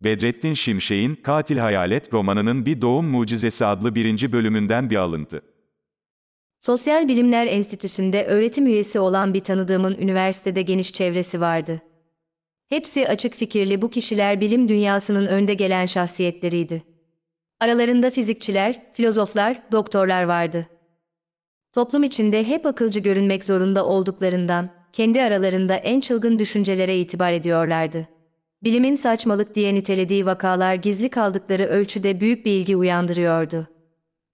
Bedrettin Şimşek'in Katil Hayalet romanının Bir Doğum Mucizesi adlı birinci bölümünden bir alıntı. Sosyal Bilimler Enstitüsü'nde öğretim üyesi olan bir tanıdığımın üniversitede geniş çevresi vardı. Hepsi açık fikirli bu kişiler bilim dünyasının önde gelen şahsiyetleriydi. Aralarında fizikçiler, filozoflar, doktorlar vardı. Toplum içinde hep akılcı görünmek zorunda olduklarından, kendi aralarında en çılgın düşüncelere itibar ediyorlardı. Bilimin saçmalık diye nitelediği vakalar gizli kaldıkları ölçüde büyük bir ilgi uyandırıyordu.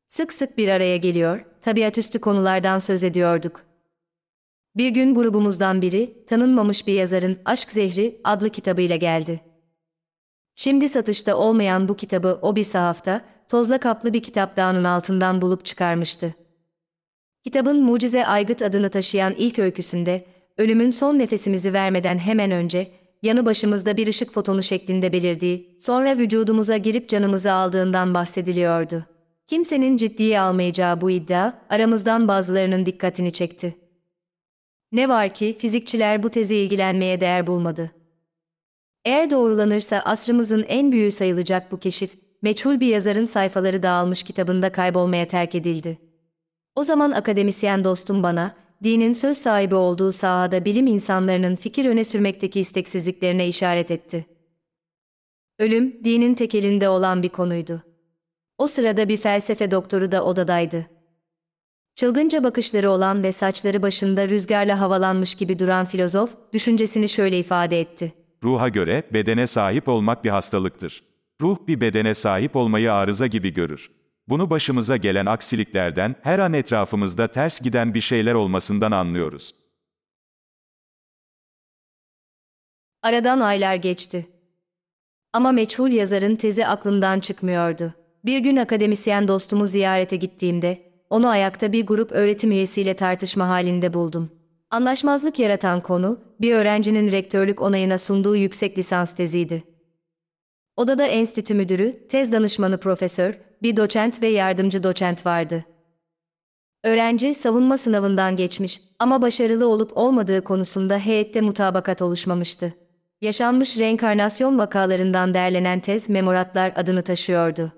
Sık sık bir araya geliyor, tabiatüstü konulardan söz ediyorduk. Bir gün grubumuzdan biri, tanınmamış bir yazarın Aşk Zehri adlı kitabıyla geldi. Şimdi satışta olmayan bu kitabı o bir sahafta, tozla kaplı bir kitap dağının altından bulup çıkarmıştı. Kitabın Mucize Aygıt adını taşıyan ilk öyküsünde, ölümün son nefesimizi vermeden hemen önce, yanı başımızda bir ışık fotonu şeklinde belirdiği, sonra vücudumuza girip canımızı aldığından bahsediliyordu. Kimsenin ciddiye almayacağı bu iddia, aramızdan bazılarının dikkatini çekti. Ne var ki fizikçiler bu tezi ilgilenmeye değer bulmadı. Eğer doğrulanırsa asrımızın en büyüğü sayılacak bu keşif, meçhul bir yazarın sayfaları dağılmış kitabında kaybolmaya terk edildi. O zaman akademisyen dostum bana, dinin söz sahibi olduğu sahada bilim insanlarının fikir öne sürmekteki isteksizliklerine işaret etti. Ölüm, dinin tekelinde olan bir konuydu. O sırada bir felsefe doktoru da odadaydı. Çılgınca bakışları olan ve saçları başında rüzgarla havalanmış gibi duran filozof, düşüncesini şöyle ifade etti. Ruha göre bedene sahip olmak bir hastalıktır. Ruh bir bedene sahip olmayı arıza gibi görür. Bunu başımıza gelen aksiliklerden, her an etrafımızda ters giden bir şeyler olmasından anlıyoruz. Aradan aylar geçti. Ama meçhul yazarın tezi aklımdan çıkmıyordu. Bir gün akademisyen dostumu ziyarete gittiğimde, onu ayakta bir grup öğretim üyesiyle tartışma halinde buldum. Anlaşmazlık yaratan konu, bir öğrencinin rektörlük onayına sunduğu yüksek lisans teziydi. Odada enstitü müdürü, tez danışmanı profesör, bir doçent ve yardımcı doçent vardı. Öğrenci savunma sınavından geçmiş ama başarılı olup olmadığı konusunda heyette mutabakat oluşmamıştı. Yaşanmış reenkarnasyon vakalarından derlenen tez memoratlar adını taşıyordu.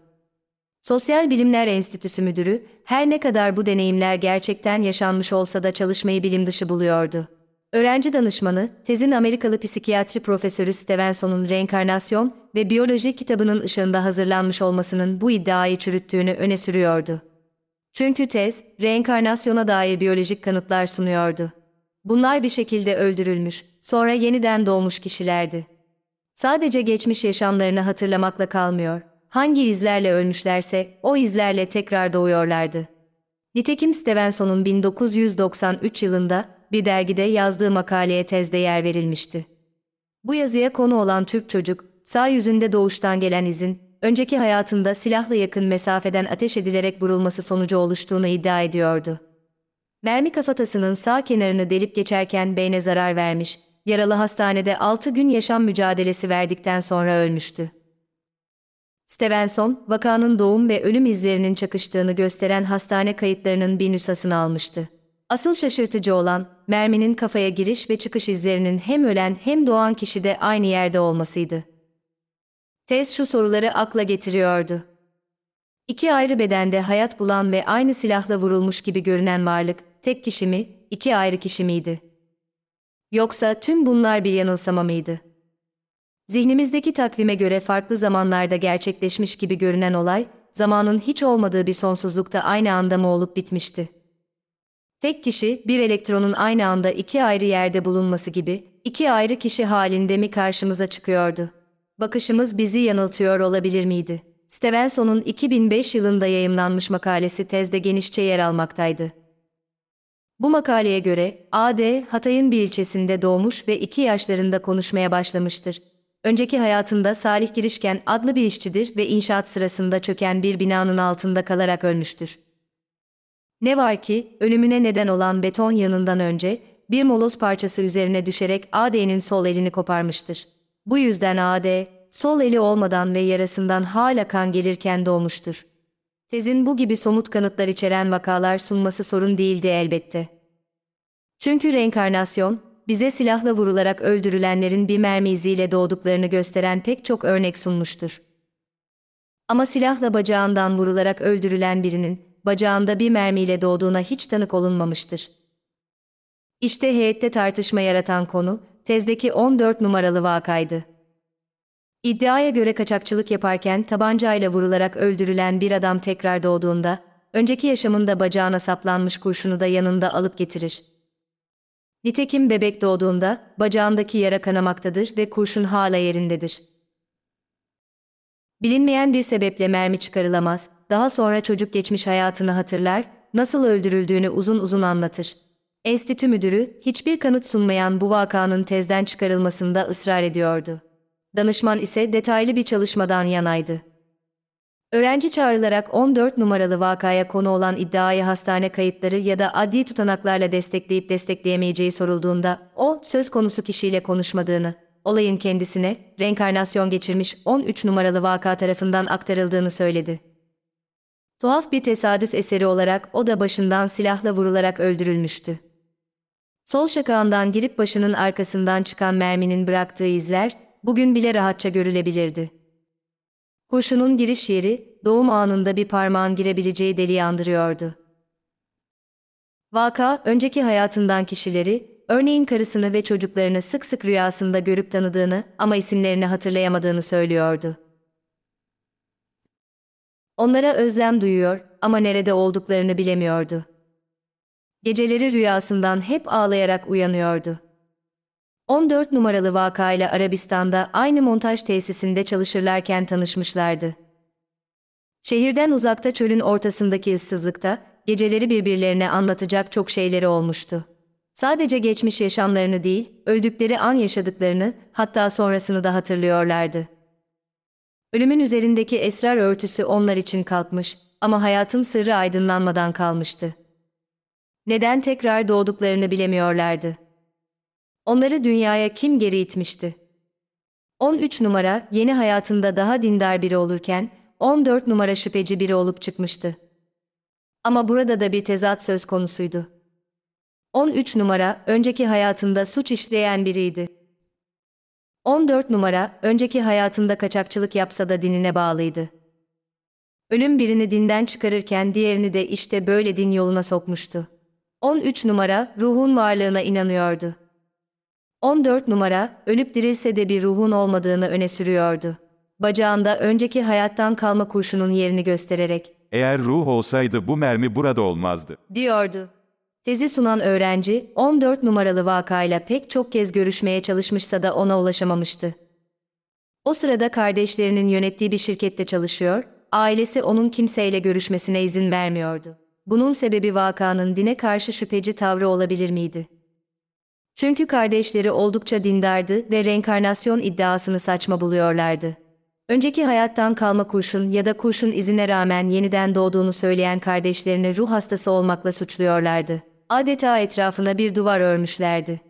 Sosyal Bilimler Enstitüsü müdürü, her ne kadar bu deneyimler gerçekten yaşanmış olsa da çalışmayı bilim dışı buluyordu. Öğrenci danışmanı, tezin Amerikalı psikiyatri profesörü Stevenson'un reenkarnasyon ve biyoloji kitabının ışığında hazırlanmış olmasının bu iddiayı çürüttüğünü öne sürüyordu. Çünkü tez, reenkarnasyona dair biyolojik kanıtlar sunuyordu. Bunlar bir şekilde öldürülmüş, sonra yeniden doğmuş kişilerdi. Sadece geçmiş yaşamlarını hatırlamakla kalmıyor, hangi izlerle ölmüşlerse o izlerle tekrar doğuyorlardı. Nitekim Stevenson'un 1993 yılında bir dergide yazdığı makaleye tezde yer verilmişti. Bu yazıya konu olan Türk çocuk, sağ yüzünde doğuştan gelen izin, önceki hayatında silahla yakın mesafeden ateş edilerek vurulması sonucu oluştuğunu iddia ediyordu. Mermi kafatasının sağ kenarını delip geçerken beyne zarar vermiş, yaralı hastanede 6 gün yaşam mücadelesi verdikten sonra ölmüştü. Stevenson, vakanın doğum ve ölüm izlerinin çakıştığını gösteren hastane kayıtlarının bir nüshasını almıştı. Asıl şaşırtıcı olan, merminin kafaya giriş ve çıkış izlerinin hem ölen hem doğan kişide aynı yerde olmasıydı. Tez şu soruları akla getiriyordu. İki ayrı bedende hayat bulan ve aynı silahla vurulmuş gibi görünen varlık, tek kişi mi, iki ayrı kişi miydi? Yoksa tüm bunlar bir yanılsama mıydı? Zihnimizdeki takvime göre farklı zamanlarda gerçekleşmiş gibi görünen olay, zamanın hiç olmadığı bir sonsuzlukta aynı anda mı olup bitmişti? Tek kişi, bir elektronun aynı anda iki ayrı yerde bulunması gibi, iki ayrı kişi halinde mi karşımıza çıkıyordu? Bakışımız bizi yanıltıyor olabilir miydi? Stevenson'un 2005 yılında yayımlanmış makalesi tezde genişçe yer almaktaydı. Bu makaleye göre, A.D. Hatay'ın bir ilçesinde doğmuş ve iki yaşlarında konuşmaya başlamıştır. Önceki hayatında Salih Girişken adlı bir işçidir ve inşaat sırasında çöken bir binanın altında kalarak ölmüştür. Ne var ki, ölümüne neden olan beton yanından önce, bir moloz parçası üzerine düşerek A.D.'nin sol elini koparmıştır. Bu yüzden A.D., sol eli olmadan ve yarasından hala kan gelirken doğmuştur. Tezin bu gibi somut kanıtlar içeren vakalar sunması sorun değildi elbette. Çünkü reenkarnasyon, bize silahla vurularak öldürülenlerin bir mermi iziyle doğduklarını gösteren pek çok örnek sunmuştur. Ama silahla bacağından vurularak öldürülen birinin, bacağında bir mermiyle doğduğuna hiç tanık olunmamıştır. İşte heyette tartışma yaratan konu, tezdeki 14 numaralı vakaydı. İddiaya göre kaçakçılık yaparken tabancayla vurularak öldürülen bir adam tekrar doğduğunda, önceki yaşamında bacağına saplanmış kurşunu da yanında alıp getirir. Nitekim bebek doğduğunda bacağındaki yara kanamaktadır ve kurşun hala yerindedir. Bilinmeyen bir sebeple mermi çıkarılamaz, daha sonra çocuk geçmiş hayatını hatırlar, nasıl öldürüldüğünü uzun uzun anlatır. Enstitü müdürü, hiçbir kanıt sunmayan bu vakanın tezden çıkarılmasında ısrar ediyordu. Danışman ise detaylı bir çalışmadan yanaydı. Öğrenci çağrılarak 14 numaralı vakaya konu olan iddiayı hastane kayıtları ya da adli tutanaklarla destekleyip destekleyemeyeceği sorulduğunda, o, söz konusu kişiyle konuşmadığını, olayın kendisine, reenkarnasyon geçirmiş 13 numaralı vaka tarafından aktarıldığını söyledi. Tuhaf bir tesadüf eseri olarak o da başından silahla vurularak öldürülmüştü. Sol şakağından girip başının arkasından çıkan merminin bıraktığı izler, bugün bile rahatça görülebilirdi. Kurşunun giriş yeri, doğum anında bir parmağın girebileceği deliği andırıyordu. Vaka, önceki hayatından kişileri, örneğin karısını ve çocuklarını sık sık rüyasında görüp tanıdığını ama isimlerini hatırlayamadığını söylüyordu. Onlara özlem duyuyor ama nerede olduklarını bilemiyordu. Geceleri rüyasından hep ağlayarak uyanıyordu. 14 numaralı vakayla Arabistan'da aynı montaj tesisinde çalışırlarken tanışmışlardı. Şehirden uzakta çölün ortasındaki ıssızlıkta, geceleri birbirlerine anlatacak çok şeyleri olmuştu. Sadece geçmiş yaşamlarını değil, öldükleri an yaşadıklarını, hatta sonrasını da hatırlıyorlardı. Ölümün üzerindeki esrar örtüsü onlar için kalkmış ama hayatın sırrı aydınlanmadan kalmıştı. Neden tekrar doğduklarını bilemiyorlardı. Onları dünyaya kim geri itmişti? 13 numara yeni hayatında daha dindar biri olurken 14 numara şüpheci biri olup çıkmıştı. Ama burada da bir tezat söz konusuydu. 13 numara önceki hayatında suç işleyen biriydi. 14 numara önceki hayatında kaçakçılık yapsa da dinine bağlıydı. Ölüm birini dinden çıkarırken diğerini de işte böyle din yoluna sokmuştu. 13 numara ruhun varlığına inanıyordu. 14 numara ölüp dirilse de bir ruhun olmadığını öne sürüyordu. Bacağında önceki hayattan kalma kurşunun yerini göstererek Eğer ruh olsaydı bu mermi burada olmazdı. diyordu. Tezi sunan öğrenci 14 numaralı vakayla pek çok kez görüşmeye çalışmışsa da ona ulaşamamıştı. O sırada kardeşlerinin yönettiği bir şirkette çalışıyor, ailesi onun kimseyle görüşmesine izin vermiyordu. Bunun sebebi vakanın dine karşı şüpheci tavrı olabilir miydi? Çünkü kardeşleri oldukça dindardı ve reenkarnasyon iddiasını saçma buluyorlardı. Önceki hayattan kalma kurşun ya da kurşun izine rağmen yeniden doğduğunu söyleyen kardeşlerini ruh hastası olmakla suçluyorlardı. Adeta etrafına bir duvar örmüşlerdi.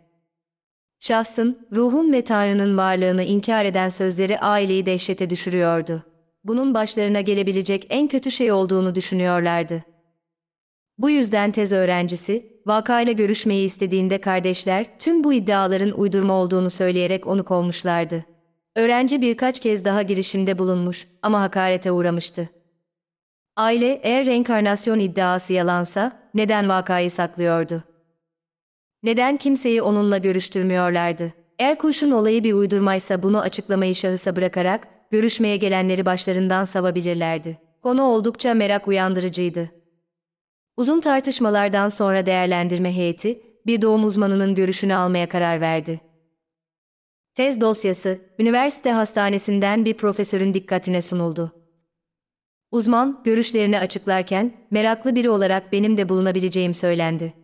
Şahsın, ruhun ve Tanrı'nın varlığını inkar eden sözleri aileyi dehşete düşürüyordu. Bunun başlarına gelebilecek en kötü şey olduğunu düşünüyorlardı. Bu yüzden tez öğrencisi, vakayla görüşmeyi istediğinde kardeşler tüm bu iddiaların uydurma olduğunu söyleyerek onu kovmuşlardı. Öğrenci birkaç kez daha girişimde bulunmuş ama hakarete uğramıştı. Aile eğer reenkarnasyon iddiası yalansa neden vakayı saklıyordu? Neden kimseyi onunla görüştürmüyorlardı? Eğer kurşun olayı bir uydurmaysa bunu açıklamayı şahısa bırakarak görüşmeye gelenleri başlarından savabilirlerdi. Konu oldukça merak uyandırıcıydı. Uzun tartışmalardan sonra değerlendirme heyeti bir doğum uzmanının görüşünü almaya karar verdi. Tez dosyası, üniversite hastanesinden bir profesörün dikkatine sunuldu. Uzman, görüşlerini açıklarken, meraklı biri olarak benim de bulunabileceğim söylendi.